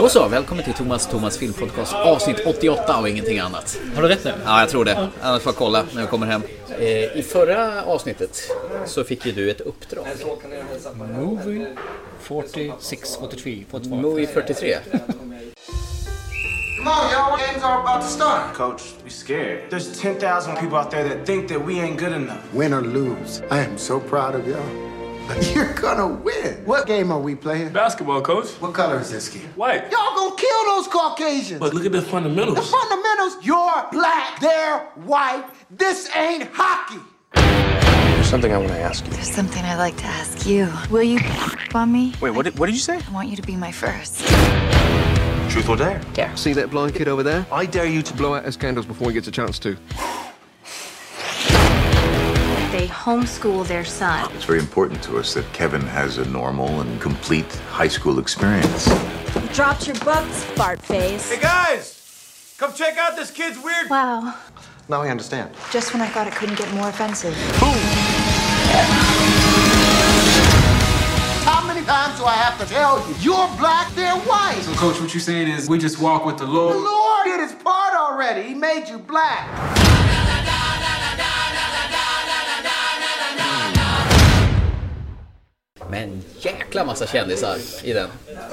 Då så, välkommen till Thomas Thomas filmpodcast avsnitt 88 och ingenting annat. Har du rätt nu? Ja, jag tror det. Annars får jag kolla när jag kommer hem. Eh, I förra avsnittet så fick ju du ett uppdrag. Movie 46, 43, 42. Movie 43. Come on, y'all. Games are about to start. Coach, we scared. There's 10,000 people out there that think that we ain't good enough. Win or lose, I am so proud of y'all. You're gonna win. What game are we playing? Basketball, coach. What color is this kid? White. Y'all gonna kill those Caucasians. But look at the fundamentals. the fundamentals. fundamentals, you're black, they're white. This ain't hockey. There's something I want to ask you. There's something I'd like to ask you. Will you on me? Wait, what did, what did you say? I want you to be my first. Truth or dare? Yeah. See that blind kid over there? I dare you to Blow out his candles before he gets a chance to. They homeschool their son. It's very important to us that Kevin has a normal and complete high school experience. You Dropped your books, fart face. Hey guys, come check out this kid's weird. Wow. Now I understand. Just when I thought it couldn't get more offensive. How many times do I have to tell you? You're black, they're white. So, coach, what you're saying is we just walk with the Lord. The Lord. Lord did his part already. He made you black. Men jäkla massa kändisar i den.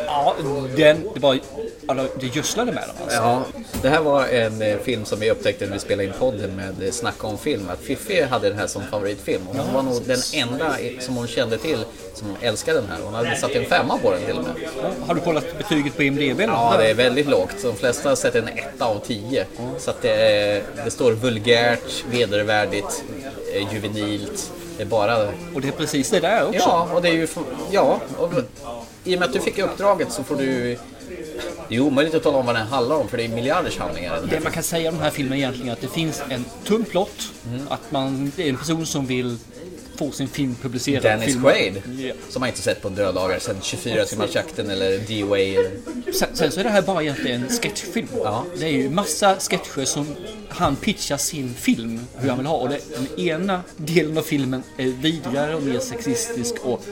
Ja, den, det var... Alltså, det gödslade med dem alltså. Ja, det här var en eh, film som vi upptäckte när vi spelade in podden med eh, Snacka om film. Att Fiffi hade den här som favoritfilm. Och hon var nog den enda i- som hon kände till som älskade den här. Hon hade satt en femma på den till och med. Har du kollat betyget på IMDB? Ja, det är väldigt lågt. De flesta sätter en etta av tio. Så att det, är- det står vulgärt, vedervärdigt, eh, juvenilt. Det är bara... Och det är precis det där också. Ja, och det är ju... Ja, och i och med att du fick uppdraget så får du... Det är omöjligt att tala om vad den handlar om för det är miljarders handlingar. Det man kan säga om den här filmen egentligen är att det finns en tunn plott. Att man, det är en person som vill få sin film publicerad. Dennis Film- Quaid, Ja. som man inte sett på döddagar sedan 24 timmars jakten eller D-Way. eller- Sen, sen så är det här bara egentligen en sketchfilm. Ja. Det är ju massa sketcher som han pitchar sin film hur han vill ha. Och det, den ena delen av filmen är vidrigare och mer sexistisk och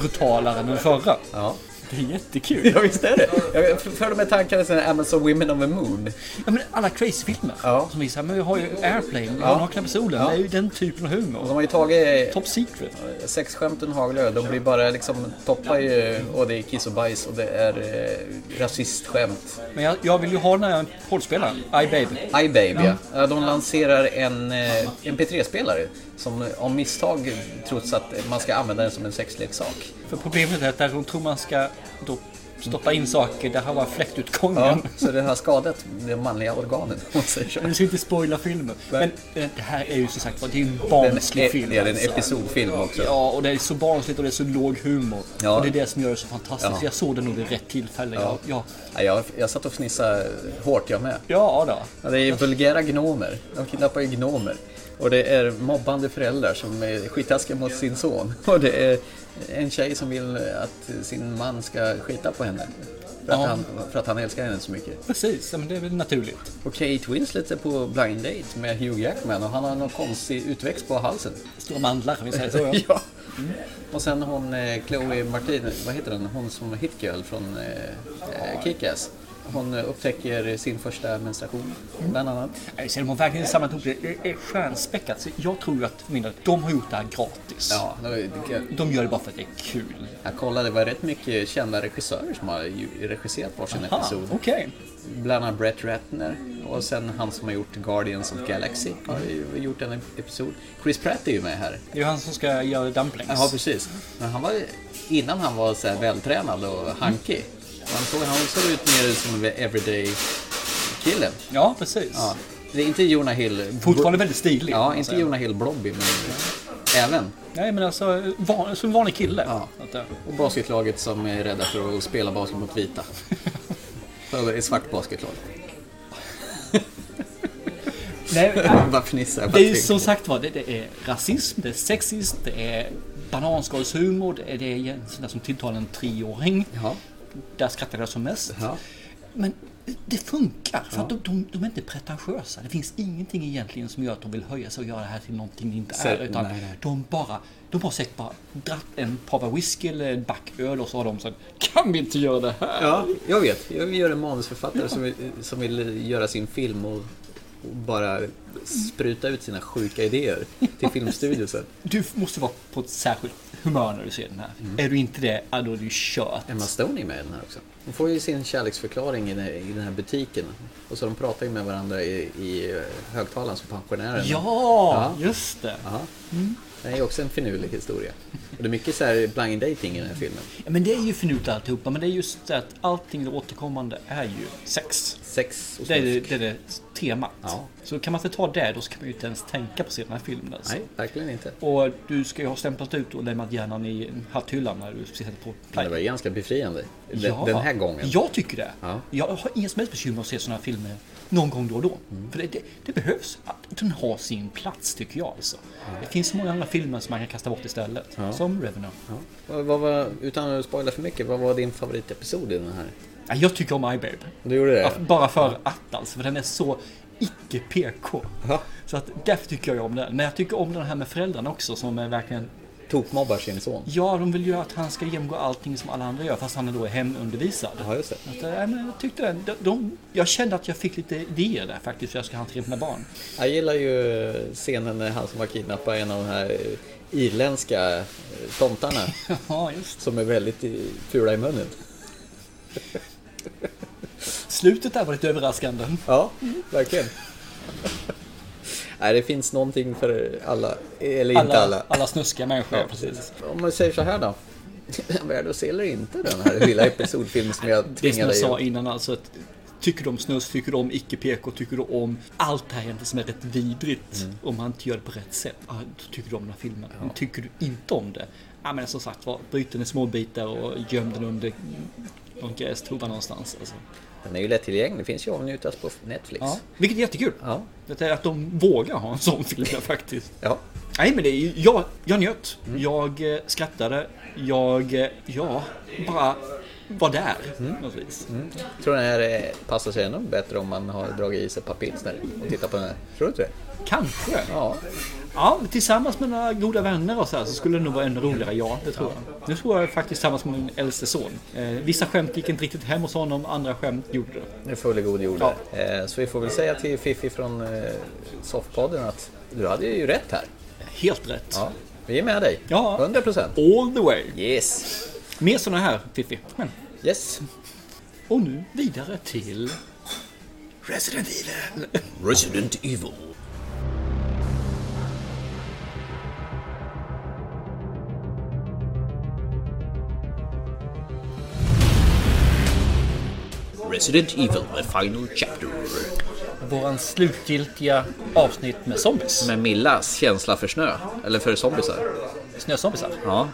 brutalare än den förra. Ja. Det är jättekul. ja, visst är det. Jag förde med tankarna till Amazon Women of the Moon. Ja, men alla crazy-filmer Ja. som visar men vi har ju Airplane, vi Ja. har Nakna Pistolen. Ja. Det är ju den typen av De humor. har ju tagit Top Secret. sexskämten haglar. De blir bara liksom toppar ju och det är kiss och bajs och det är eh, rasistskämt. Men jag, jag vill ju ha den här poddspelaren, iBaby. iBaby, ja. Ja, De lanserar en eh, MP3-spelare som om misstag trots att man ska använda den som en sexleksak. För problemet är att där de tror man ska då stoppa in saker, där har man fläktutgången. Ja, så det har skadat de manliga organen om man säger så. Men du ska inte spoila filmen. Men eh, det här är ju som sagt var, det är en Den barnslig film. det är en alltså. episodfilm också. Ja, och det är så barnsligt och det är så låg humor. Ja. Och det är det som gör det så fantastiskt. Ja. Jag såg det nog vid rätt tillfälle. Ja, ja. Ja, jag, jag satt och fnissade hårt jag med. ja då. Ja, det är vulgära gnomer. De kidnappar ju gnomer. Och det är mobbande föräldrar som är skittaskiga mot sin son. Och det är en tjej som vill att sin man ska skita på henne. För att, Ja. han, för att han älskar henne så mycket. Precis, men det är väl naturligt. Och Kate Winslet är på blind date med Hugh Jackman och han har någon konstig utväxt på halsen. Stora mandlar, kan vi säga så. Ja. ja. Och sen hon eh, Chloe Martin, vad heter hon? Hon som var hitgirl från eh, Kick-Ass. Hon upptäcker sin första menstruation, bland annat. Så de har verkligen samlat ihop det. Det är stjärnspäckat. Så jag tror ju att de har gjort det här gratis. Ja, det De gör det bara för att det är kul. Jag kollade, det var rätt mycket kända regissörer som har regisserat varsin Aha, episod. okej. Bland annat Brett Ratner och sen han som har gjort Guardians of Galaxy har ju gjort en episod. Chris Pratt är ju med här. Det är ju han som ska göra dumplings. Ja, precis. Men han var, innan han var så vältränad och hankig. Han såg, han såg ut mer som en everyday kille. Ja, precis. Ja. Det är inte Jonah Hill. Fortfarande väldigt stilig. Ja, inte. Jonah Hill Blobby, men även. Nej, men alltså van, som en vanlig kille. Ja. Eh, Och basketlaget som är rädda för att spela basket mot vita. Det är svart basketlag. Nej, Bara fnissar. det är som sagt var, det, det är rasism, det är sexism, det är bananskalshumor, det är, det är sånt där som tilltalar en treåring. Ja. Där skrattar jag som mest. Ja. Men det funkar, för att de, de, de är inte pretentiösa. Det finns ingenting egentligen som gör att de vill höja sig och göra det här till någonting det inte är. Utan nej, nej. de bara, de har säkert bara dratt en pava whisky eller en back öl och så har de sagt Kan vi inte göra det här? Ja, jag vet. Jag gör en manusförfattare som vill, som vill göra sin film och, bara spruta ut sina sjuka idéer till filmstudio sen. Du måste vara på ett särskilt humör när du ser den här. Är du inte det, ja, då är du kört. Emma Stone är med i den här också. Hon får ju sin kärleksförklaring i den, här butiken. Och så de pratar ju med varandra i, i högtalaren som pensionären. Ja, just det. Ja. Det är också en finurlig historia. Och det är mycket så här blind dating i den här filmen. Ja, men det är ju finurligt alltihopa, men det är just det att allting det återkommande är ju sex. Sex och Det är det, är det temat. Ja. Så kan man inte ta det, då ska man ju inte ens tänka på se den här filmen. Alltså. Nej, verkligen inte. Och du ska ju ha stämplat ut och lämnat hjärnan i hatthyllan när du sitter på Men play. det var ju ganska befriande. Den, Ja. den här gången. Jag tycker det. Ja. Jag har inga som helst bekymmer att se sådana filmer någon gång då och då. Mm. För det, det, det behövs. Att Den har sin plats tycker jag alltså. Det finns så många andra filmer som man kan kasta bort istället. Som Revenant. Ja. Vad, var, utan att spoila för mycket, vad var din favoritepisod i den här? Ja, Jag tycker om I, Babe. Du gjorde det? Ja, Bara för att alltså, för den är så icke PK. Ja. Så att därför tycker jag om den. Men jag tycker om den här med föräldrarna också som är verkligen Tokmobbar sin son. Ja, de vill ju att han ska genomgå allting som alla andra gör fast han är då hemundervisad. Ja, just det. Att, äh, jag tyckte de, de, jag kände att jag fick lite idéer där faktiskt hur jag ska hantera mina barn. Jag gillar ju scenen när han som var kidnappad en av de här irländska eh, tomtarna Ja, just som är väldigt fula i munnen. Slutet där var lite överraskande. Ja, verkligen. Nej, det finns någonting för alla, eller inte alla. alla snuskiga människor, Ja, precis. Om man säger så här då. Värd att se eller inte den här lilla episodfilmen som jag Det som tvingade jag sa in. innan alltså att Tycker du om snus, tycker du om icke-PK, tycker du om allt det här egentligen som är rätt vidrigt Mm. om man inte gör det på rätt sätt, ja, då tycker du om den här filmen. Men tycker du inte om det, ja men som sagt var, bryt den i små bitar och göm den under någon grästuva någonstans. Alltså. Den är ju lättillgänglig, det finns ju att avnjutas på Netflix. Ja, vilket är jättekul. Ja. Det är att de vågar ha en sån film faktiskt. Ja. Nej men det är ju, jag, jag njöt. Mm. Jag eh, skrattade. Jag, eh, ja, bara var där. vis. Jag tror den här eh, passar sig ännu bättre om man har dragit i sig ett par pilsner och tittar på den här. Tror du inte det? Kanske. Ja. Ja, tillsammans med några goda vänner och så här så skulle det nog vara ännu roligare, ja, det tror jag. Nu tror jag faktiskt tillsammans med min äldste son. Eh, vissa skämt gick inte riktigt hem hos honom, andra skämt gjorde det. Det är full god jord där. Eh, Så vi får väl säga till Fifi från eh, Soffpodden att du hade ju rätt här. Helt rätt. Ja. Vi är med dig. Ja. 100 procent. All the way. Yes. Mer sådana här, Fiffi. Men, Yes. och nu vidare till Resident Evil. Resident Evil. Resident Evil, The Final Chapter. Våran slutgiltiga avsnitt med zombies. Med Millas känsla för snö, eller för zombisar. Snözombisar. Ja.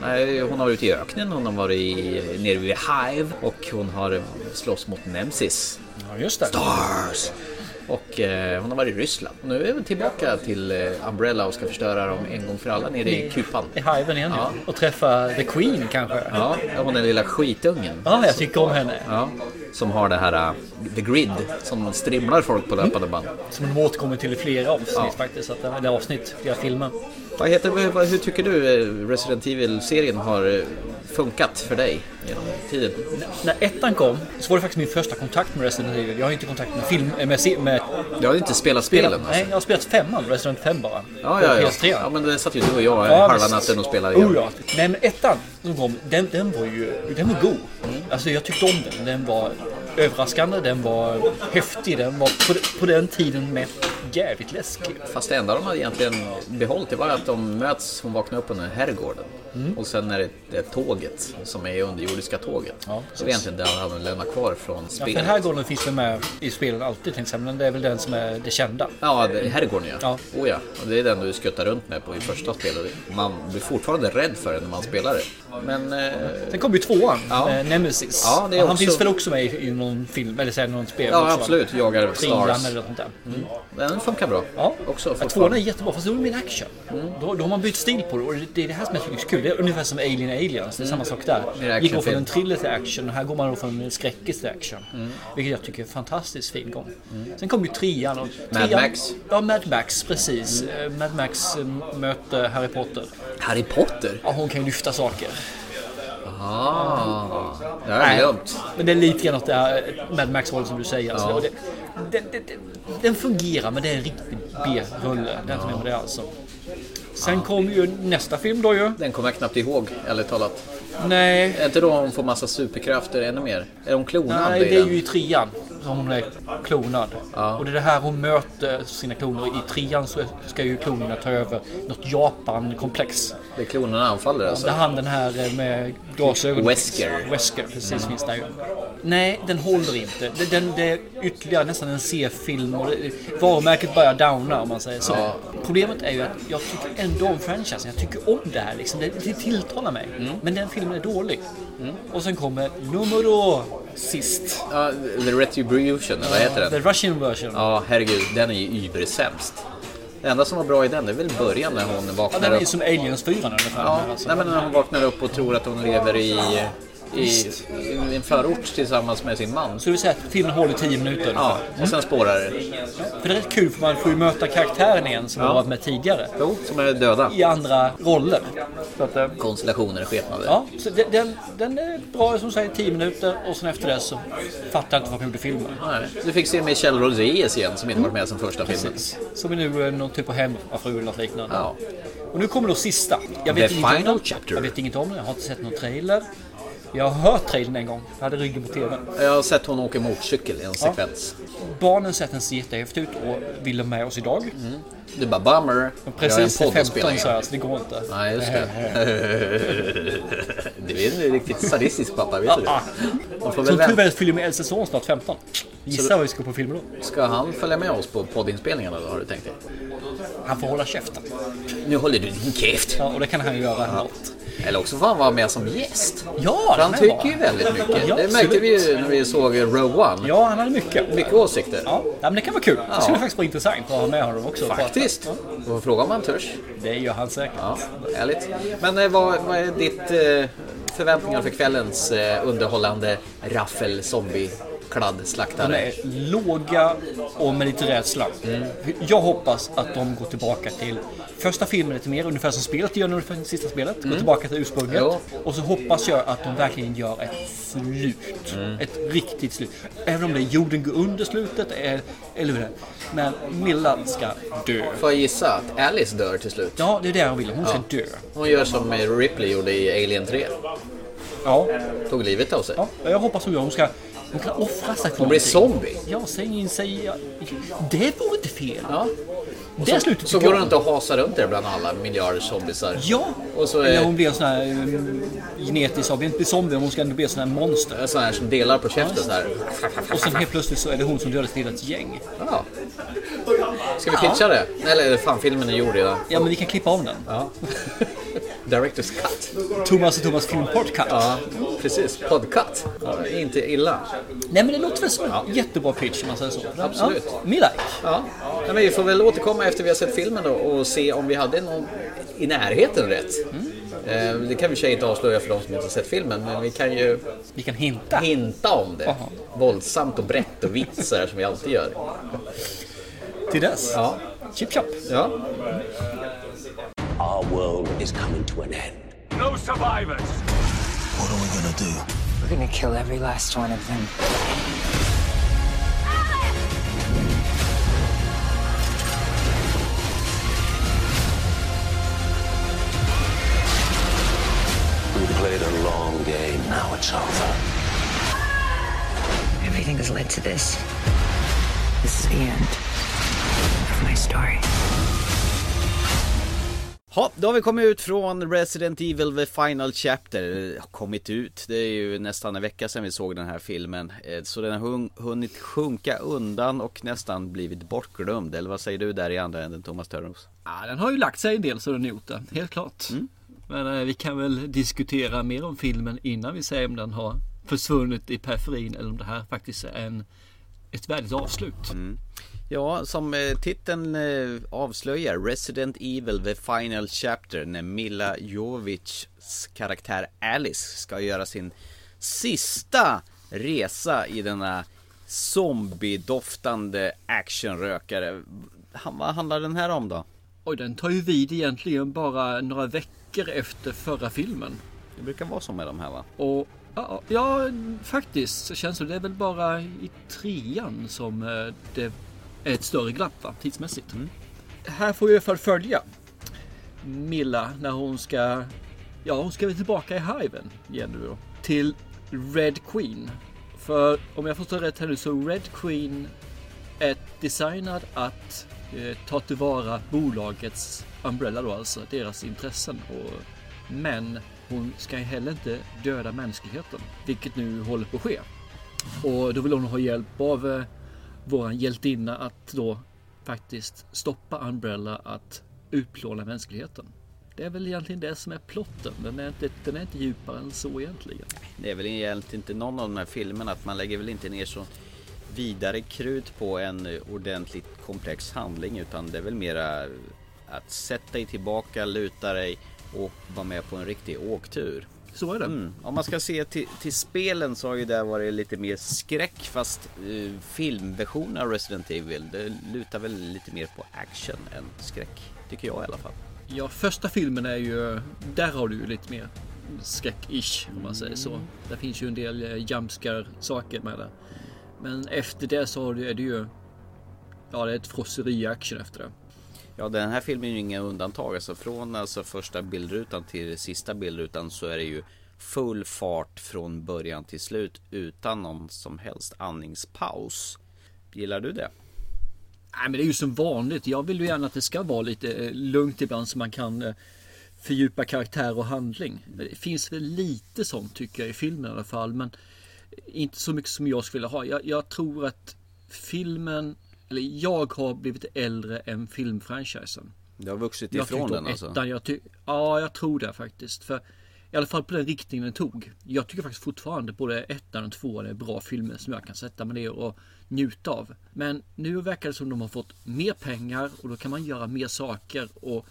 Nej, hon har varit ute i öknen, hon har varit i, nere vid Hive och hon har slåss mot Nemesis. Ja, just det. Stars! Och eh, hon har varit i Ryssland. Och nu är hon tillbaka till eh, Umbrella och ska förstöra dem en gång för alla nere i kupan. I hiven igen Ja. Och träffa The Queen kanske. Ja, hon den lilla skitungen. Ja, jag tycker om henne. Ja, som har det här uh, The Grid som strimlar folk på löpande band. Som de återkommer till i flera avsnitt Ja. faktiskt. Så att, det- eller avsnitt, flera filmer. Vad heter, hur tycker du eh, Resident Evil-serien har eh, funkat för dig genom tiden? När ettan kom så var det faktiskt min första kontakt med Resident Evil. Jag har inte kontakt med film, eh, med, med Jag har inte spelat spelen alltså. Nej, jag har spelat femman, Resident 5 bara. Ja, ja, ja. PS3. ja, men det satt ju du och jag Ja, halva natten och spelade igen. Oh, ja. Nej men ettan som kom, den, den var ju den var god. Alltså jag tyckte om den. Den var överraskande, den var häftig, den var på, på den tiden med jävligt läskig. Fast det enda de hade egentligen behållit det var att de möts, hon vaknar upp under herrgården här herrgården. Och sen är det, det tåget som är underjordiska tåget. Ja, så det är egentligen det han hade lämnat kvar från Ja, spelet. den här gången finns väl med i spelen alltid tänkte men det är väl den som är det kända. Ja, det- herrgården ja. Ja. Oh, ja. Och det är den du skuttar runt med på i första spelet. Man blir fortfarande rädd för den när man spelar det. Men eh, Sen kom ju tvåan, Ja. med Nemesis. Ja, det är Han också- finns väl också med i, i någon film, eller så är det någon spel ja, också, absolut, jagar Stars. eller något sånt där. Mm. Den funkar bra. Ja, Också ja, tvåan är jättebra fast då är det mer action. Då, då har man bytt stil på det och det är det här som jag tycker är så kul. Det är ungefär som Alien Aliens, det är samma sak där. Mer Gick man från en thriller till action och här går man då från en skräckis till action. Vilket jag tycker är en fantastiskt fin gång. Sen kom ju trean. Och Mad trean, Max. Ja, Mad Max, precis. Eh, Mad Max eh, möter Harry Potter. Harry Potter? Ja, hon kan ju lyfta saker. Ah, det har jag glömt. Men det är lite grann åt det här Mad Max-hållet som du säger. Alltså. Och det, den, den, den, fungerar men det är en riktig B-rulle. Med det alltså. Sen kom ju nästa film då ju. Den kommer jag knappt ihåg, ärligt talat. Nej, Är inte då hon får massa superkrafter ännu mer? Är hon klonad nej det är ju i trean som hon är klonad. Ja. Och det är det här hon möter sina kloner. I trean så ska ju klonerna ta över något Japan-komplex. Det är klonerna anfaller alltså? Där han den här med glasögon. Wesker. Wesker, precis finns där ju. Nej, den håller inte. Den, den, det är ytterligare nästan en C-film och det, varumärket börjar downa om man säger så. Ja. Problemet är ju att jag tycker ändå om franchisen. Jag tycker om det här liksom. Det, det tilltalar mig. Mm. Men den filmen är dålig. Och sen kommer nummer sist. Ja, The Retribution, eller vad heter den? The Russian version. Ja, herregud, den är ju übersämst. Det enda som var bra i den är väl början när hon Ja, vaknar den är ju upp. som Aliens 4 ungefär. Ja, alltså. nej, men när hon vaknar upp och tror att hon lever i, i, i en förort tillsammans med sin man. Så vill säga att filmen håller 10 minuter. Ja, och sen spårar det. För det är rätt kul för man får ju möta karaktären igen som Ja. har varit med tidigare. Jo, som är döda. I andra roller. Så att, eh, Konstellationer, skepnader. Ja, så den, den, den är bra som säger 10 minuter och sen efter det så fattar jag inte vad de gjorde filmen. Nej, Du fick se Michelle Rodriguez igen som inte varit med som första filmen. Precis. Som är nu eh, någon typ av hemmafru eller något liknande. Ja. Och nu kommer då sista. Jag The vet inget om final chapter. Jag vet inget om den. Jag har inte sett någon trailer. Jag har hört trailern en gång. Jag hade ryggen på TVn. Jag har sett hon åka motorcykel i en sekvens. Barnen sett den ser jättehäftig ut och ville med oss idag. Du bara bummer. Precis jag en 15 poddinspelning. sa jag, så det går inte. Nej, just det. Du är en riktigt sadistisk pappa, vet du det? Som tur är fyller med Elsa son snart 15. Gissa vad vi ska på film då. Ska han följa med oss på poddinspelningarna då, har du tänkt dig? Han får hålla käften. Nu håller du din käft. Ja, och det kan han ju göra något. Eller också får han vara med som gäst. Ja, För han tycker ju väldigt mycket. Ja, det märkte vi ju när vi såg Rogue One. Ja, han hade mycket. Mycket åsikter. Ja, ja, men det kan vara kul. Det skulle faktiskt vara intressant att ha med honom också. Faktiskt. Du får fråga om han törs. Det gör han säkert. Ja, härligt. Men eh, vad, vad är ditt eh, förväntningar för kvällens eh, underhållande raffel zombie kladd De är låga och med lite rädsla. Jag hoppas att de går tillbaka till första filmen lite mer, ungefär som spelet gör nu för sista spelet. Går tillbaka till ursprunget. Jo. Och så hoppas jag att de verkligen gör ett slut. Ett riktigt slut. Även om det är jorden går under slutet, eh, eller hur det. Men Milla ska dö. Får jag gissa att Alice dör till slut? Ja, det är det jag vill. Hon ska dö. Hon gör som Ripley gjorde i Alien 3. Ja, Tog livet av sig. ja jag hoppas hon gör. Hon ska hon kan offra sig Hon blir zombie. Ja, säg in sig. Det vore inte fel. Ja. Det slutet Så går hon inte och hasar runt där bland alla miljarder zombisar. Ja, Och så eller är hon blir en sån här um, genetisk zombie. Inte zombie, hon ska ändå bli en sån här monster. sån här som delar på käften så här. Och sen helt plötsligt så är det hon som dödar ett litet gäng. Ja. Ska vi pitcha det? Eller fan, filmen är gjord redan. Ja, men vi kan klippa av den. Ja. Director's cut. Thomas och Thomas film podcast. Ja, precis. Podcut. Ja, inte illa. Nej, men det låter väl som en jättebra pitch om man säger så. Absolut. Ja, me like. Ja. Men vi får väl återkomma efter vi har sett filmen då och se om vi hade någon i närheten rätt. Eh, Det kan vi i inte avslöja för de som inte har sett filmen, men vi kan ju Vi kan hinta. hinta om det. Aha. Våldsamt och brett och vitt så här som vi alltid gör. Till dess. Ja. Chip chop. ja. Our world is coming to an end. No survivors. What are we gonna do? We're gonna kill every last one of them. We played a long game. Now it's over. Everything has led to this. This is the end of my story. Ja, då har vi kommit ut från Resident Evil The Final Chapter. Kommit ut, det är ju nästan en vecka sedan vi såg den här filmen. Eh, Så den har hun- hunnit sjunka undan och nästan blivit bortglömd. Eller vad säger du där i andra änden, Thomas Törnros? Ja, den har ju lagt sig en del så den gjort det. Helt klart. Men eh, vi kan väl diskutera mer om filmen innan vi säger om den har försvunnit i periferin eller om det här faktiskt är en ett värdigt avslut. Ja, som eh, titeln eh, avslöjar, Resident Evil The Final Chapter, när Mila Jovovics karaktär Alice ska göra sin sista resa i denna zombie-doftande actionrökare. Vad handlar den här om då? Och den tar ju vid egentligen bara några veckor efter förra filmen. Det brukar vara så med de här va? Och ja, ja faktiskt så känns det. Det är väl bara i trean som eh, det ett större glapp va, tidsmässigt. Här får vi i alla fall följa Milla när hon ska, ja hon ska väl tillbaka i Hiven igen nu då. Till Red Queen. För om jag förstår rätt här nu så Red Queen är designad att eh, ta tillvara bolagets Umbrella då, alltså deras intressen. Och, men hon ska ju heller inte döda mänskligheten, vilket nu håller på att ske. Och då vill hon ha hjälp av eh, våran hjältinna att då faktiskt stoppa Umbrella att utplåna mänskligheten. Det är väl egentligen det som är plotten. Den är inte, den är inte djupare än så egentligen. Det är väl egentligen inte någon av de här filmerna att man lägger väl inte ner så vidare krut på en ordentligt komplex handling utan det är väl mera att sätta dig tillbaka, luta dig och vara med på en riktig åktur. Så är det. Mm. Om man ska se till, till spelen så har ju det varit lite mer skräck fast eh, filmversionen av Resident Evil det lutar väl lite mer på action än skräck. Tycker jag i alla fall. Ja, första filmen är ju, där har du ju lite mer skräck-ish om man säger så. Där finns ju en del eh, jumpscare saker med det. Men efter det så är det ju, ja det är ett frosseri action efter det. Ja den här filmen är ju inga undantag. Alltså från alltså första bildrutan till sista bildrutan så är det ju full fart från början till slut utan någon som helst andningspaus. Gillar du det? Nej men det är ju som vanligt. Jag vill ju gärna att det ska vara lite eh, lugnt ibland så man kan eh, fördjupa karaktär och handling. Det finns väl lite sånt tycker jag i filmen i alla fall. Men inte så mycket som jag skulle vilja ha. Jag, jag tror att filmen, eller jag har blivit äldre än filmfranchisen. Du har vuxit Jag ifrån den alltså? ettan, jag ty- ja, jag tror det faktiskt. För I alla fall på den riktningen den tog. Jag tycker faktiskt fortfarande både ettan och tvåan är bra filmer som jag kan sätta mig ner och njuta av. Men nu verkar det som de har fått mer pengar och då kan man göra mer saker och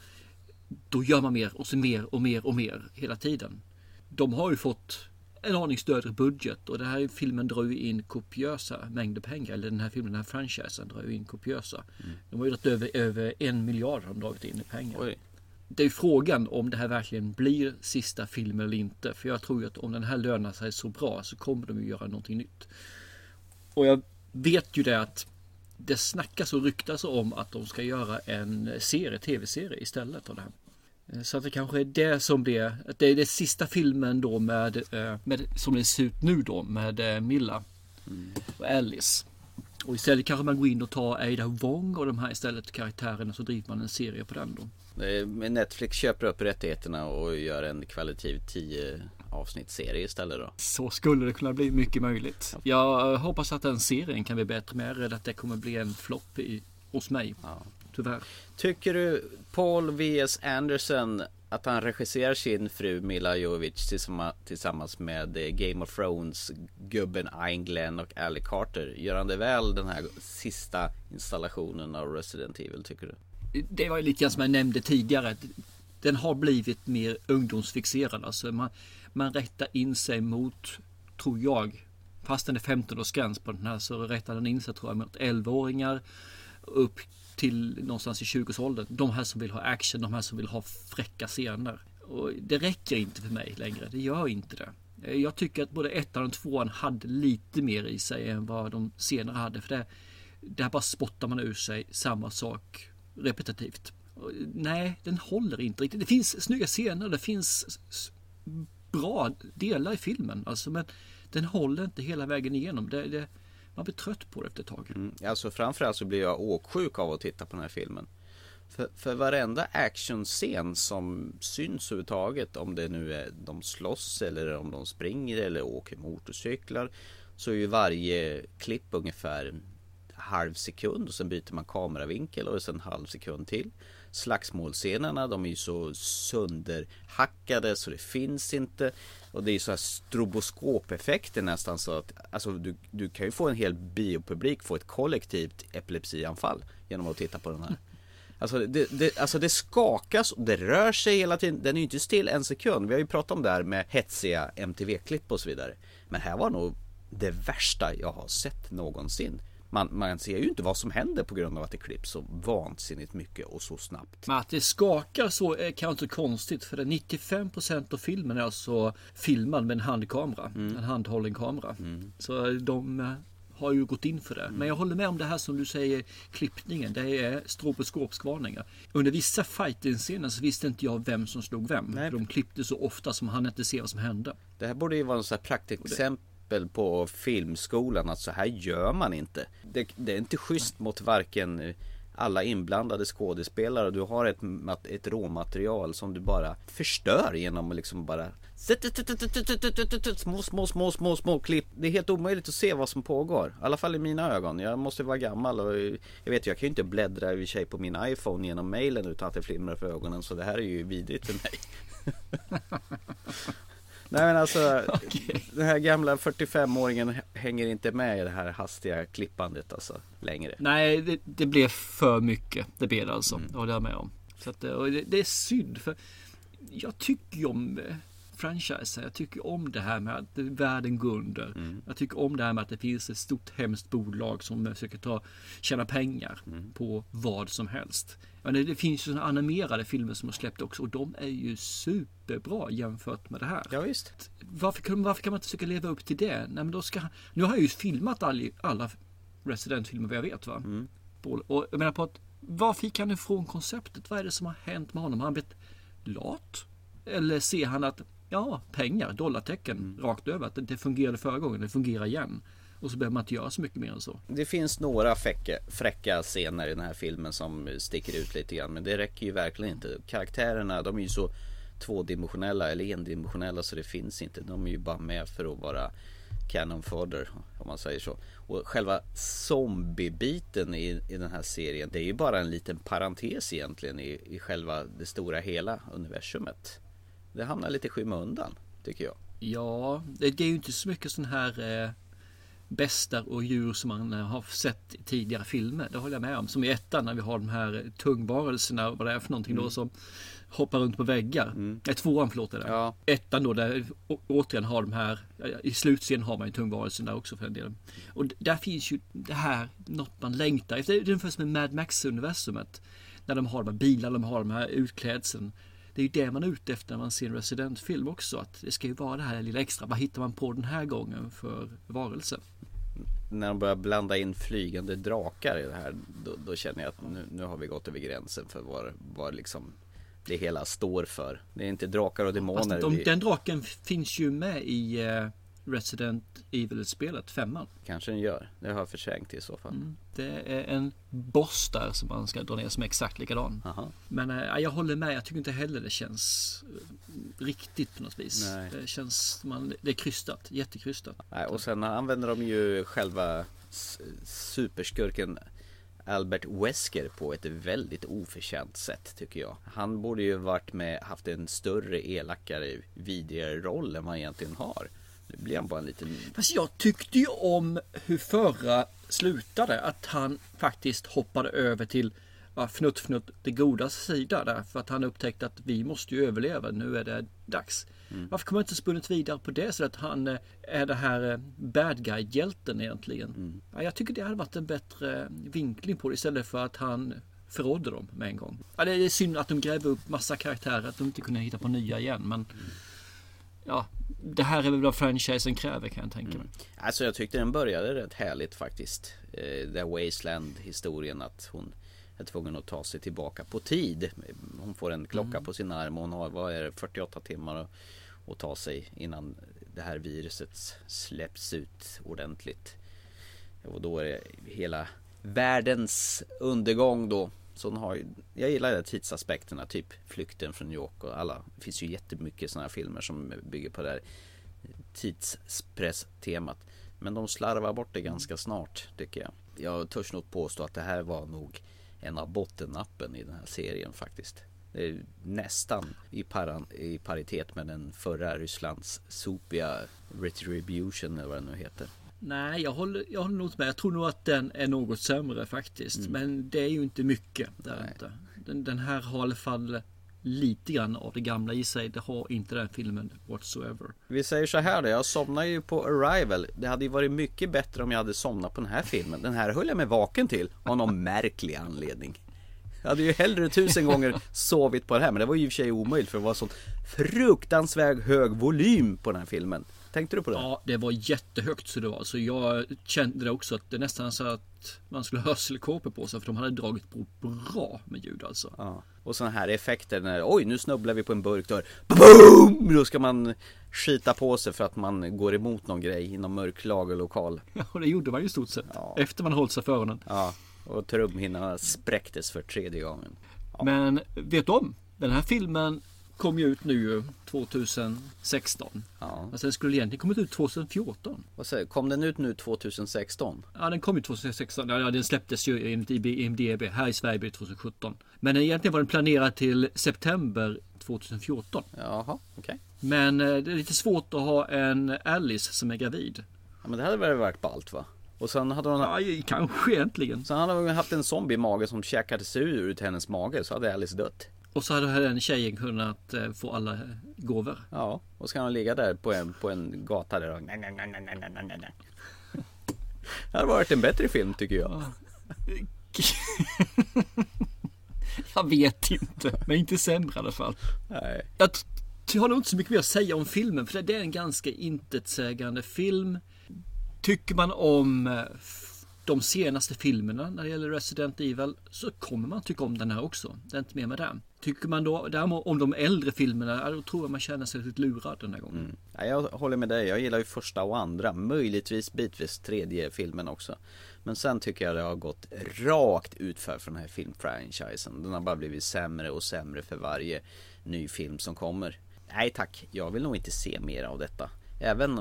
då gör man mer och så mer och mer och mer hela tiden. De har ju fått en aning större budget och den här filmen drar ju in kopiösa mängder pengar. Eller den här filmen, den här franchisen drar ju in kopiösa. De har ju dragit över, över en miljard har de dragit in i pengar. Det är ju frågan om det här verkligen blir sista filmen eller inte. För jag tror ju att om den här lönar sig så bra så kommer de ju göra någonting nytt. Och jag vet ju det att det snackas och ryktas om att de ska göra en serie, tv-serie istället av det här. Så att det kanske är det som blir, att det är den sista filmen då med, eh, med som det ser ut nu då med eh, Milla och Alice. Och istället kanske man går in och tar Ada Wong och de här istället karaktärerna så driver man en serie på den då. Eh, Netflix köper upp rättigheterna och gör en kvalitativ 10 avsnittsserie istället då. Så skulle det kunna bli mycket möjligt. Jag hoppas att den serien kan bli bättre rädd att det kommer bli en flopp hos mig. Tyvärr. Tycker du Paul V.S. Anderson att han regisserar sin fru Mila Jovovich tillsamma- tillsammans med eh, Game of Thrones gubben Ian Glenn och Ali Carter. Gör han det väl den här sista installationen av Resident Evil tycker du? Det var ju lite grann som jag nämnde tidigare. Den har blivit mer ungdomsfixerad. Alltså man, man rättar in sig mot, tror jag, fast den är 15-årsgräns på den här så rättar den in sig tror jag mot 11-åringar upp till någonstans i 20-årsåldern. De här som vill ha action, de här som vill ha fräcka scener. Och det räcker inte för mig längre. Det gör inte det. Eh, jag tycker att både ettan och tvåan hade lite mer i sig än vad de senare hade. För det, där bara spottar man ur sig samma sak repetitivt. Och, Nej, den håller inte riktigt. Det finns snygga scener, det finns bra delar i filmen. Alltså, men den håller inte hela vägen igenom. Det, det, man blir trött på det efter ett tag. Mm. Alltså framförallt så blir jag åksjuk av att titta på den här filmen. För, för varenda actionscen som syns överhuvudtaget, om det nu är de slåss eller om de springer eller åker motorcyklar, så är ju varje klipp ungefär en halv sekund och sen byter man kameravinkel och sen en halv sekund till slagsmålscenerna, de är ju så sönderhackade så det finns inte. Och det är ju så här stroboskopeffekter nästan så att alltså du, du kan ju få en hel biopublik få ett kollektivt epilepsianfall genom att titta på den här. Alltså det, det, alltså det skakas och det rör sig hela tiden. Den är ju inte still en sekund. Vi har ju pratat om det här med hetsiga MTV-klipp och så vidare. Men här var nog det värsta jag har sett någonsin. Man, man ser ju inte vad som händer på grund av att det klipps så vansinnigt mycket och så snabbt. Men att det skakar så är kanske inte konstigt för det 95% av filmen är alltså filmad med en handkamera. Mm. En handhållen kamera. Så de eh, har ju gått in för det. Men jag håller med om det här som du säger, klippningen. Det är stroboskopskvalningar. Under vissa fighting-scener så visste inte jag vem som slog vem. Nej. De klippte så ofta som han inte ser vad som hände. Det här borde ju vara en sån här praktexempel på filmskolan att så här gör man inte. Det, det är inte schysst mot varken alla inblandade skådespelare. Du har ett, ett råmaterial som du bara förstör genom att liksom bara Små, små, små, små, små klipp. Det är helt omöjligt att se vad som pågår. I alla fall i mina ögon. Jag måste vara gammal och jag vet jag kan ju inte bläddra i och för sig på min iPhone genom mailen utan att det flimrar för ögonen. Så det här är ju vidrigt för mig. Nej men alltså Den här gamla 45-åringen hänger inte med i det här hastiga klippandet alltså längre. Nej, det, det blev för mycket. Det blev det alltså. Mm. Det håller jag med om. Så att, och det, det är synd för jag tycker ju om eh, franchise. Jag tycker om det här med att världen går under. Mm. Jag tycker om det här med att det finns ett stort hemskt bolag som försöker ta, tjäna pengar Mm. på vad som helst. Men det, det finns ju såna animerade filmer som har släppt också och de är ju superbra jämfört med det här. Ja, visst. Varför, kan- varför kan man inte försöka leva upp till det? Nej, men då ska, nu har jag ju filmat all, alla Resident-filmer vad jag vet va? Mm. Och jag menar på att var fick han ifrån konceptet? Vad är det som har hänt med honom? Har han blivit lat? Eller ser han att, ja, pengar, dollartecken Mm. rakt över. Att det, fungerade förra gången, det fungerar igen. Och så behöver man inte göra så mycket mer än så. Det finns några fräcka, fräcka scener i den här filmen som sticker ut lite grann men det räcker ju verkligen inte. Karaktärerna de är ju så tvådimensionella eller endimensionella så det finns inte. De är ju bara med för att vara canon fodder om man säger så. Och själva zombiebiten i, i den här serien det är ju bara en liten parentes egentligen i, i själva det stora hela universumet. Det hamnar lite i skymundan tycker jag. Ja, det, är ju inte så mycket sån här eh, bestar och djur som man eh, har sett i tidigare filmer. Det håller jag med om. Som i ettan när vi har de här eh, tungvarelserna och vad det är för någonting då Mm. som hoppar runt på väggar. Nej, tvåan förlåt det. Ja. Ettan då där återigen har de här, ja, i slutscenen har man ju tungvarelsen där också för den delen. Och där finns ju det här, något man längtar efter. Det är ungefär som med Mad Max-universumet. När de har de här bilarna, de har de här utklädseln. Det är ju det man är ute efter när man ser en Resident-film också. Att det ska ju vara det här lilla extra. Vad hittar man på den här gången för varelse? när de börjar blanda in flygande drakar i det här då, då känner jag att nu, nu har vi gått över gränsen för vad, vad liksom det hela står för. Det är inte drakar och demoner. Fast de, den draken finns ju med i eh, Resident Evil-spelet, femman. Kanske den gör. Det har jag förträngt i så fall. Mm. Det är en boss där som man ska dra ner som är exakt likadan. Aha. Men eh, jag håller med, jag tycker inte heller det känns eh, riktigt på något vis. Nej. Det känns, man, det är krystat, jättekrystat. Nej, och sen använder de ju själva superskurken Albert Wesker på ett väldigt oförtjänt sätt tycker jag. Han borde ju varit med, haft en större elakare, vidrigare roll än vad han egentligen har. Nu blir han bara en liten... Fast jag tyckte ju om hur förra slutade. Att han faktiskt hoppade över till ja, fnutt fnutt det goda sida där. För att han upptäckte att vi måste ju överleva. Nu är det dags. Varför kommer man inte spunnit vidare på det så att han eh, är det här eh, bad guy-hjälten egentligen? Ja, jag tycker det hade varit en bättre vinkling på det istället för att han förrådde dem med en gång. Ja, det är synd att de gräver upp massa karaktärer, att de inte kunde hitta på nya igen. Men ja, det här är väl vad franchisen kräver kan jag tänka mig. Alltså jag tyckte den började rätt härligt faktiskt. Eh, Den Wasteland historien att hon är tvungen att ta sig tillbaka på tid. Hon får en klocka Mm. på sin arm och hon har, vad är det, 48 timmar att, att ta sig innan det här viruset släpps ut ordentligt. Och då är det hela världens undergång då. Så har, ju- jag gillar de tidsaspekterna, typ Flykten från New York och alla. Det finns ju jättemycket sådana filmer som bygger på det här tidspress-temat. Men de slarvar bort det ganska snart tycker jag. Jag törs nog påstå att det här var nog en av bottennappen i den här serien faktiskt. Det är nästan i, paran, i paritet med den förra Rysslands sopiga Retribution eller vad den nu heter. Nej, jag håller, jag håller nog med. Jag tror nog att den är något sämre faktiskt. Mm. Men det är ju inte mycket. Det är inte. Den, den här har i alla fall lite grann av det gamla i sig. Det har inte den filmen whatsoever. Vi säger så här då, jag somnar ju på Arrival. Det hade ju varit mycket bättre om jag hade somnat på den här filmen. Den här höll jag mig vaken till av någon märklig anledning. Jag hade ju hellre tusen gånger sovit på det här, men det var ju i och för sig omöjligt för det var sån fruktansvärt hög volym på den här filmen. Tänkte du på det? Ja, det var jättehögt så det var. Så jag kände det också att det nästan så att man skulle ha hörselkåpor på sig för de hade dragit på bra med ljud alltså. Ja. Och sådana här effekter när, oj nu snubblar vi på en burkdörr. Boom! Då ska man skita på sig för att man går emot någon grej i någon mörk lagerlokal. Ja, och det gjorde man ju i stort sett. Efter man hållit sig för öronen. Ja, och trumhinnorna spräcktes för tredje gången. Men vet du om? Den här filmen kom ju ut nu 2016. Ja. Alltså den skulle egentligen kommit ut 2014. Vad säger Kom den ut nu 2016? Ja den kom ju 2016. Ja den släpptes ju enligt IMDB. Här i Sverige blir det 2017. Men egentligen var den planerad till september 2014. Jaha, okej. Okay. Men eh, det är lite svårt att ha en Alice som är gravid. Ja, men det hade väl varit ballt va? Och sen hade hon... Ja, kanske egentligen. Sen hade hon haft en zombie i magen som käkade sig ur hennes mage så hade Alice dött. Och så hade den tjejen kunnat eh, få alla gåvor. Ja, och så kan hon ligga där på en, på en gata där och... Det hade varit en bättre film tycker jag. jag vet inte, men inte sämre i alla fall. Nej. Jag, jag har nog inte så mycket mer att säga om filmen för det är en ganska intetsägande film. Tycker man om eh, de senaste filmerna när det gäller Resident Evil så kommer man tycka om den här också. Det är inte mer med det. Tycker man då däremot om de äldre filmerna, då tror jag man känner sig lite lurad den här gången. Mm. Ja, jag håller med dig, jag gillar ju första och andra, möjligtvis bitvis tredje filmen också. Men sen tycker jag det har gått rakt utför från den här filmfranchisen. Den har bara blivit sämre och sämre för varje ny film som kommer. Nej tack, jag vill nog inte se mer av detta. Även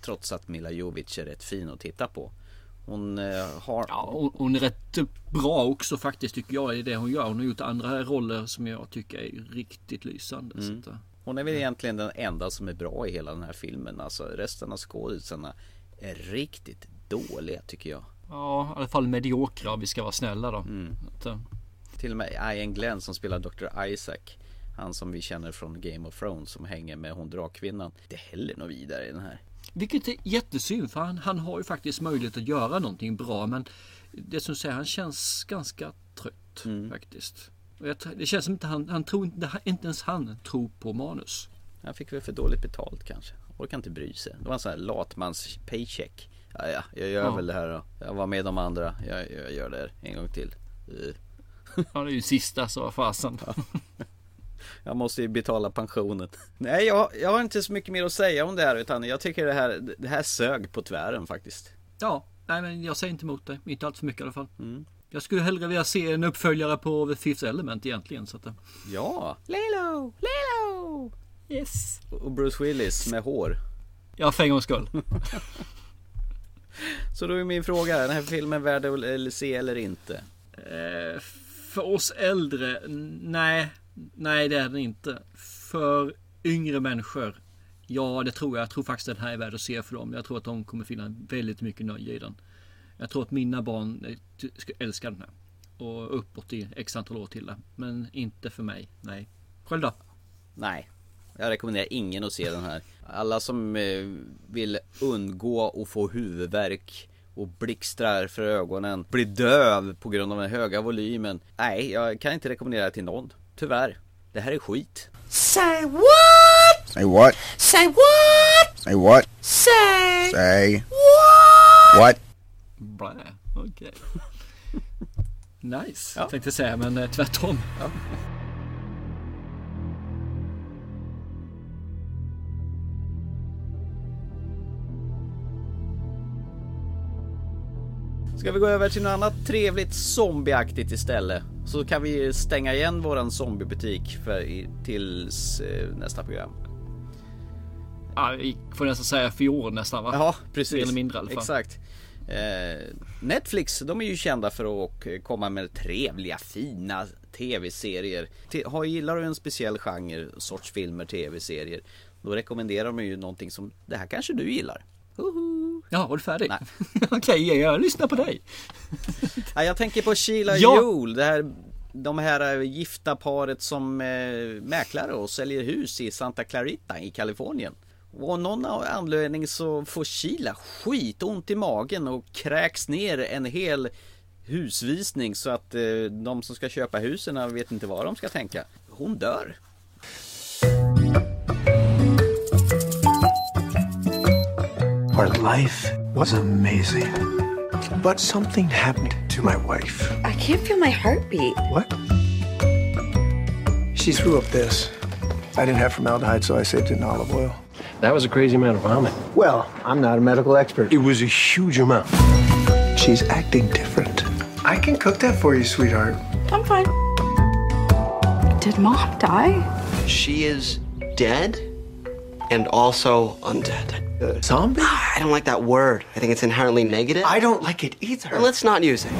trots att Mila Jovic är rätt fin att titta på. Hon eh, har... Ja, hon är rätt bra också faktiskt tycker jag i det hon gör. Hon har gjort andra roller som jag tycker är riktigt lysande. Mm. Så. Hon är väl egentligen den enda som är bra i hela den här filmen. Alltså resten av skådisarna är riktigt dåliga tycker jag. Ja, i alla fall mediokra om vi ska vara snälla då. Mm. Att, Till och med Ian Glenn som spelar Dr. Isaac. Han som vi känner från Game of Thrones som hänger med hon drakvinnan. Det är heller något vidare i den här. Vilket är jättesynd för han, han har ju faktiskt möjlighet att göra någonting bra men det som säger han känns ganska trött mm. faktiskt. Jag, det känns som att han, han tror inte, inte ens han tror på manus. Han fick väl för dåligt betalt kanske. Orkar inte bry sig. Det var en sån här latmans paycheck. Ja, ja, jag gör ja. väl det här då. Jag var med de andra. Jag, jag gör det här en gång till. Ja, det är ju sista så fasen. Ja. Jag måste ju betala pensionen. Nej, jag, jag har inte så mycket mer att säga om det här utan jag tycker det här, det här sög på tvären faktiskt. Ja, nej men jag säger inte emot dig. Inte allt för mycket i alla fall. Mm. Jag skulle hellre vilja se en uppföljare på The Fifth Element egentligen. Så att, ja. Lilo, Lilo! Yes. Och Bruce Willis med hår. Ja, för en gångs skull. så då är min fråga, är den här filmen värd att se eller inte? Eh, för oss äldre, nej. Nej, det är den inte. För yngre människor, ja det tror jag. Jag tror faktiskt att den här är värd att se för dem. Jag tror att de kommer finna väldigt mycket nöje i den. Jag tror att mina barn eh, ska älska den här. Och uppåt i x antal år till det. Men inte för mig, nej. Själv då? Nej, jag rekommenderar ingen att se den här. Alla som eh, vill undgå att få huvudvärk och blixtrar för ögonen, blir döv på grund av den höga volymen. Nej, jag kan inte rekommendera det till någon. Tyvärr. Det här är skit. Say what? Say what? Say what? Say what? Say. Say. What? What? Blä, okej. Okay. nice, ja. tänkte säga, men eh, tvärtom. Ja. Ska vi gå över till något annat trevligt zombieaktigt istället? Så kan vi stänga igen våran zombiebutik för, tills eh, nästa program. Ja, vi får nästan säga år nästan va? Ja, precis. Mer eller mindre i alla fall. Exakt. Eh, Netflix, de är ju kända för att komma med trevliga, fina tv-serier. Har- Gillar du en speciell genre, sorts filmer, tv-serier, då rekommenderar de ju någonting som, det här kanske du gillar. Ja, var du färdig? Okej, jag lyssnar på dig. Ja, jag tänker på Sheila Ja. Joel, det här, de här eh, gifta paret som eh, mäklare och säljer hus i Santa Clarita i Kalifornien. Och av någon anledning så får Sheila skitont i magen och kräks ner en hel husvisning så att eh, de som ska köpa husen vet inte vad de ska tänka. Hon dör. Our life was amazing. But something happened to my wife. I can't feel my heartbeat. What? She threw up this. I didn't have formaldehyde, so I saved it in olive oil. That was a crazy amount of vomit. Well, I'm not a medical expert. It was a huge amount. She's acting different. I can cook that for you, sweetheart. I'm fine. Did mom die? She is dead and also undead. Zombie? I don't like that word. I think it's inherently negative. I don't like it either. Let's not use it.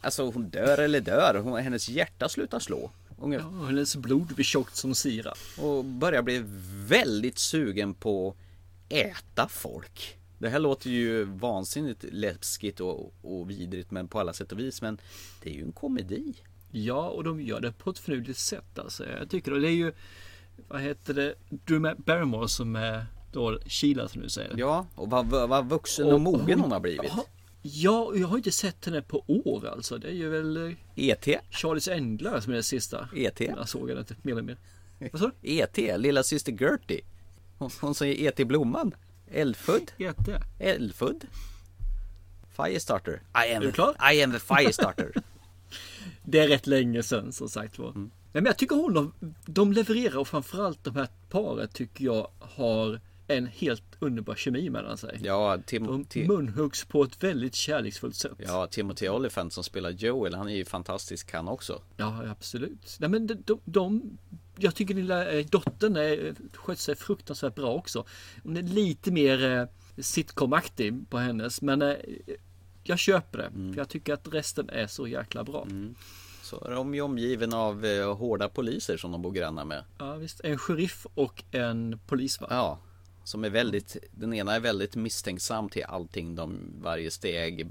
Alltså hon dör eller dör, hon, hennes hjärta slutar slå. Ungef- Ja, hennes blod blir tjockt som sirap. och börjar bli väldigt sugen på att äta folk. Det här låter ju vansinnigt läskigt och, och vidrigt men på alla sätt och vis men det är ju en komedi. Ja, och de gör det på ett förnuftigt sätt alltså. Jag tycker det. Det är ju, vad heter det, Drew Barrymore som är Sheila som du säger. Ja, och vad, vad, vuxen och mogen hon har blivit. Ja, och jag har inte sett henne på år alltså. Det är ju väl eh, E.T. Charlies Änglar som är det sista. E.T. Jag såg henne inte mer eller mer. Vad sa du? E.T. Lilla syster Gertie. Hon, hon säger E.T. Blomman. Eldfödd. E.T. Eldfödd. Firestarter. I am, Är du klar? I am the firestarter. Det är rätt länge sedan som sagt var. Mm. Nej, men jag tycker hon, de, de levererar och framförallt de här paret tycker jag har en helt underbar kemi mellan sig. ja, Tim, De munhuggs på ett väldigt kärleksfullt sätt. ja, Timothy Olyphant som spelar Joel, han är ju fantastisk han också. Ja, absolut. Nej, men de, de, de, jag tycker lilla eh, dottern är, sköter sig fruktansvärt bra också. Hon är lite mer eh, sitcomaktig på hennes, men eh, jag köper det. Mm. För jag tycker att resten är så jäkla bra. Så är de ju omgiven av eh, hårda poliser som de bor grannar med. Ja, visst. En sheriff och en polis va? Ja, som är väldigt, den ena är väldigt misstänksam till allting de, varje steg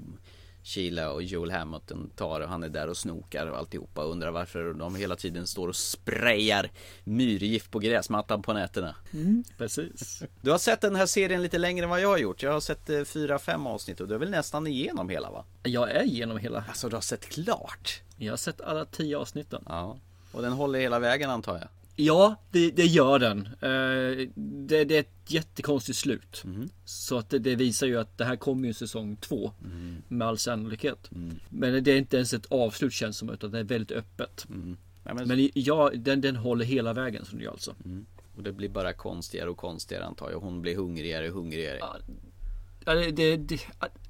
Sheila och Joel Hamilton tar och han är där och snokar och alltihopa och undrar varför de hela tiden står och sprayar myrgift på gräsmattan på nätterna. Mm, precis. Du har sett den här serien lite längre än vad jag har gjort. Jag har sett eh, fyra, fem avsnitt och du är väl nästan igenom hela va? Jag är igenom hela. Alltså du har sett klart? Jag har sett alla tio avsnitten. Ja. Och den håller hela vägen antar jag? Ja, det, det gör den. Eh, det, det är ett jättekonstigt slut. Mhm. Så att det, det visar ju att det här kommer ju säsong två. Mm. Med all sannolikhet. Men det är inte ens ett avslut känns som utan det är väldigt öppet. Ja, men, Men ja, den, den håller hela vägen som det gör alltså. Och det blir bara konstigare och konstigare antar jag. Hon blir hungrigare och hungrigare. Ja, det, det, det,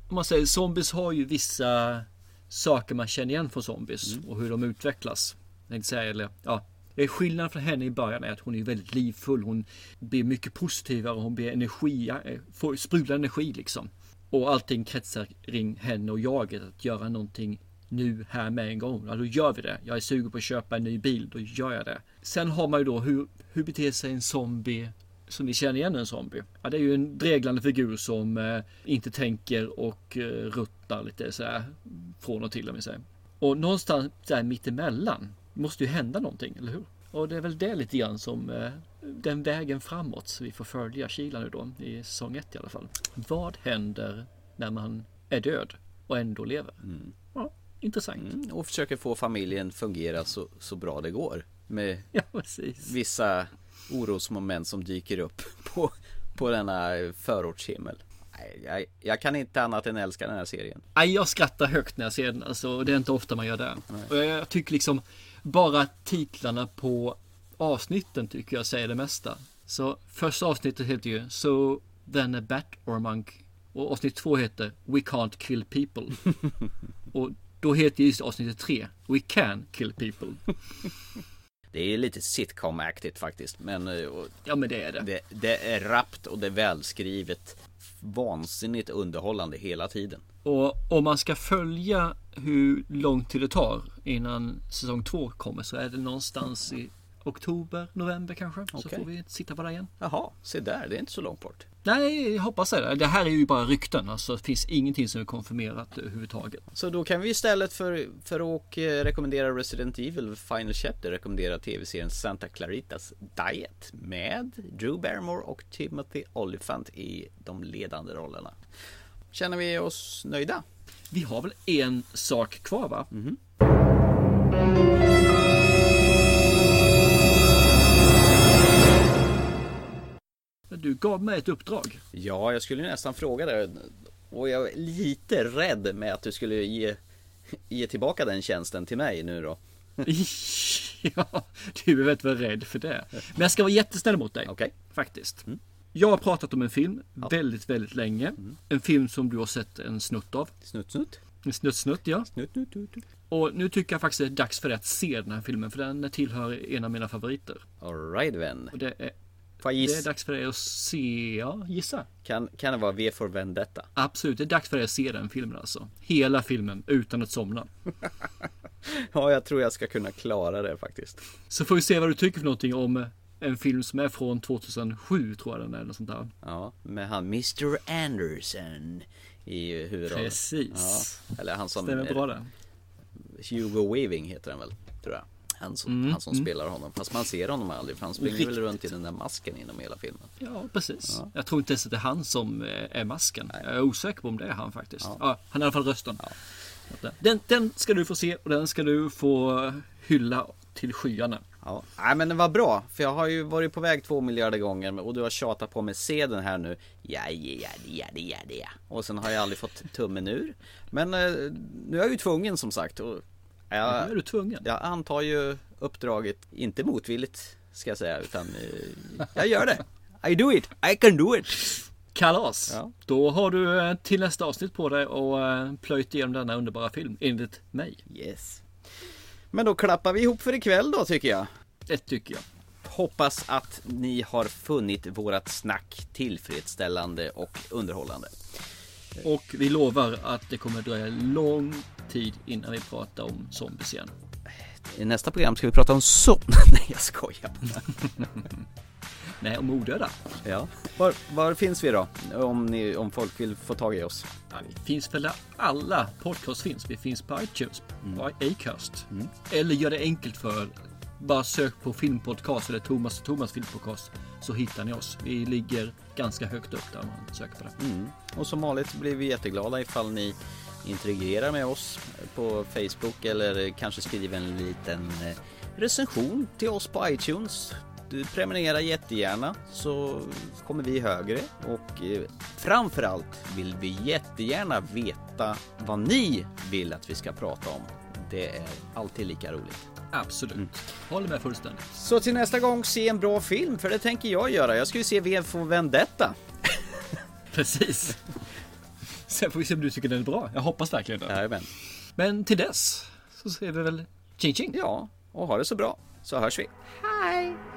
om man säger zombies har ju vissa saker man känner igen från zombies och hur de utvecklas. Jag tänkte säga, eller, ja, det är skillnad från henne i början är att hon är väldigt livfull. Hon blir mycket positivare. Hon blir energi, eh, får sprudla energi liksom. Och allting kretsar kring henne och jaget att göra någonting nu här med en gång. Ja, då gör vi det. Jag är sugen på att köpa en ny bil. Då gör jag det. Sen har man ju då hur, hur beter sig en zombie som ni känner igen en zombie? Ja, det är ju en dreglande figur som eh, inte tänker och eh, ruttnar lite så här från och till om vi säger. Och någonstans där mittemellan måste ju hända någonting, eller hur? Och det är väl det lite grann som eh, den vägen framåt så vi får följa Kila nu då i säsong 1 i alla fall. Vad händer när man är död och ändå lever? Ja, intressant. Mm, och försöker få familjen fungera så, så bra det går. Med Ja, vissa orosmoment som dyker upp på, på denna förortshimmel. Jag, jag kan inte annat än älska den här serien. Nej, jag skrattar högt när jag ser den. Alltså, det är inte ofta man gör det. Och jag, jag tycker liksom bara titlarna på avsnitten tycker jag säger det mesta. Så första avsnittet heter ju So then a bat or a monk. Och avsnitt två heter We can't kill people. och då heter just avsnittet tre We can kill people. Det är lite sitcom-aktigt faktiskt. Men eh, Ja men det är det. det, det är rappt och det är välskrivet. vansinnigt underhållande hela tiden. Och om man ska följa hur lång tid det tar innan säsong två kommer så är det någonstans i oktober, november kanske. Så Okej. får vi sitta på det igen. Jaha, se där, det är inte så långt bort. Nej, jag hoppas det. Det här är ju bara rykten. Alltså, det finns ingenting som är konfirmerat överhuvudtaget. Så då kan vi istället för, för att rekommendera Resident Evil Final Chapter rekommendera tv-serien Santa Claritas Diet med Drew Barrymore och Timothy Olyphant i de ledande rollerna. Känner vi oss nöjda? Vi har väl en sak kvar va? Du gav mig ett uppdrag. Ja, jag skulle nästan fråga det. Och jag är lite rädd med att du skulle ge, ge tillbaka den tjänsten till mig nu då. ja, du är väldigt väl rädd för det. Men jag ska vara jättesnäll mot dig. Okej. Faktiskt. Jag har pratat om en film väldigt, väldigt länge. En film som du har sett en snutt av. Snutt, snutt. En snutt, snutt, ja. Snutt, snutt, snutt. Och nu tycker jag faktiskt det är dags för dig att se den här filmen. För den tillhör en av mina favoriter. Alright vän. Och det är, Får jag det är gissa? dags för dig att se, ja, gissa. Kan, kan det vara V for Vendetta? Absolut, det är dags för dig att se den filmen alltså. Hela filmen utan att somna. Ja, jag tror jag ska kunna klara det faktiskt. Så får vi se vad du tycker för någonting om en film som är från 2007 tror jag den är. Eller sånt där. Ja, med han Mr Anderson i huvudrollen. Precis. Ja, eller han som... Stämmer bra det. Hugo Weaving heter han väl, tror jag. Han som, Mm, han som mm. spelar honom. Fast man ser honom aldrig för han springer Riktigt. väl runt i den där masken inom hela filmen. Ja, precis. Jag tror inte ens att det är han som eh, är masken. Jag är osäker på om det är han faktiskt. Ja. han är i alla fall rösten. Den, den ska du få se och den ska du få hylla till skyarna. Ja, Nej men det var bra, för jag har ju varit på väg två miljarder gånger och du har tjatat på mig, se den här nu. Ja, ja, ja, ja, ja, ja. Och sen har jag aldrig fått tummen ur. Men eh, nu är jag ju tvungen som sagt. Och jag, Nu är du tvungen. Jag antar ju uppdraget, inte motvilligt ska jag säga, utan eh, jag gör det. I do it, I can do it. Kalas! Ja. Då har du eh, till nästa avsnitt på dig och eh, plöjt igenom denna underbara film, enligt mig. Yes. Men då klappar vi ihop för ikväll då tycker jag. Det tycker jag. Hoppas att ni har funnit vårat snack tillfredsställande och underhållande. Och vi lovar att det kommer dröja lång tid innan vi pratar om zombies igen. I nästa program ska vi prata om så... Nej jag skojar. Nej, om odöda. Ja. Var, var finns vi då? Om, ni, om folk vill få tag i oss? Ja, vi finns väl där alla podcast finns. Vi finns på iTunes, på Acast. Eller gör det enkelt för. Bara sök på filmpodcast eller Thomas och Thomas filmpodcast så hittar ni oss. Vi ligger ganska högt upp där man söker på det. Mm. Och som vanligt blir vi jätteglada ifall ni interagerar med oss på Facebook eller kanske skriver en liten eh, recension till oss på iTunes. Du prenumererar jättegärna så kommer vi högre och eh, framförallt vill vi jättegärna veta vad ni vill att vi ska prata om. Det är alltid lika roligt. Absolut. Håller med fullständigt. Så till nästa gång, se en bra film, för det tänker jag göra. Jag ska ju se V för Vendetta. Precis. Sen får vi se om du tycker den är bra. Jag hoppas verkligen det. Jajamän. Men till dess så ser vi väl ching ching. Ja, och ha det så bra. Så hörs vi. Hi.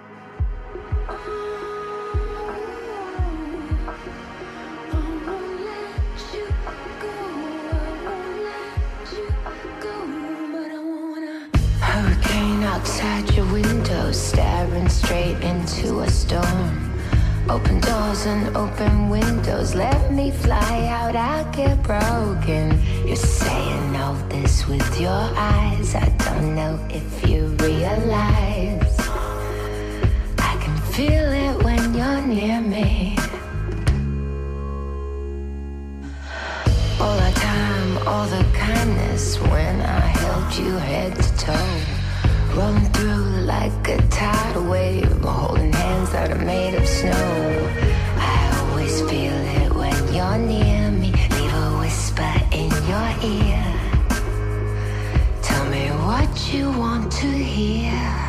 Outside your window, staring straight into a storm. Open doors and open windows, let me fly out, I'll get broken. You're saying all this with your eyes, I don't know if you realize. I can feel it when you're near me. All the time, all the kindness when I held you head to toe. Rolling through like a tidal wave, holding hands that are made of snow. I always feel it when you're near me. Leave a whisper in your ear. Tell me what you want to hear.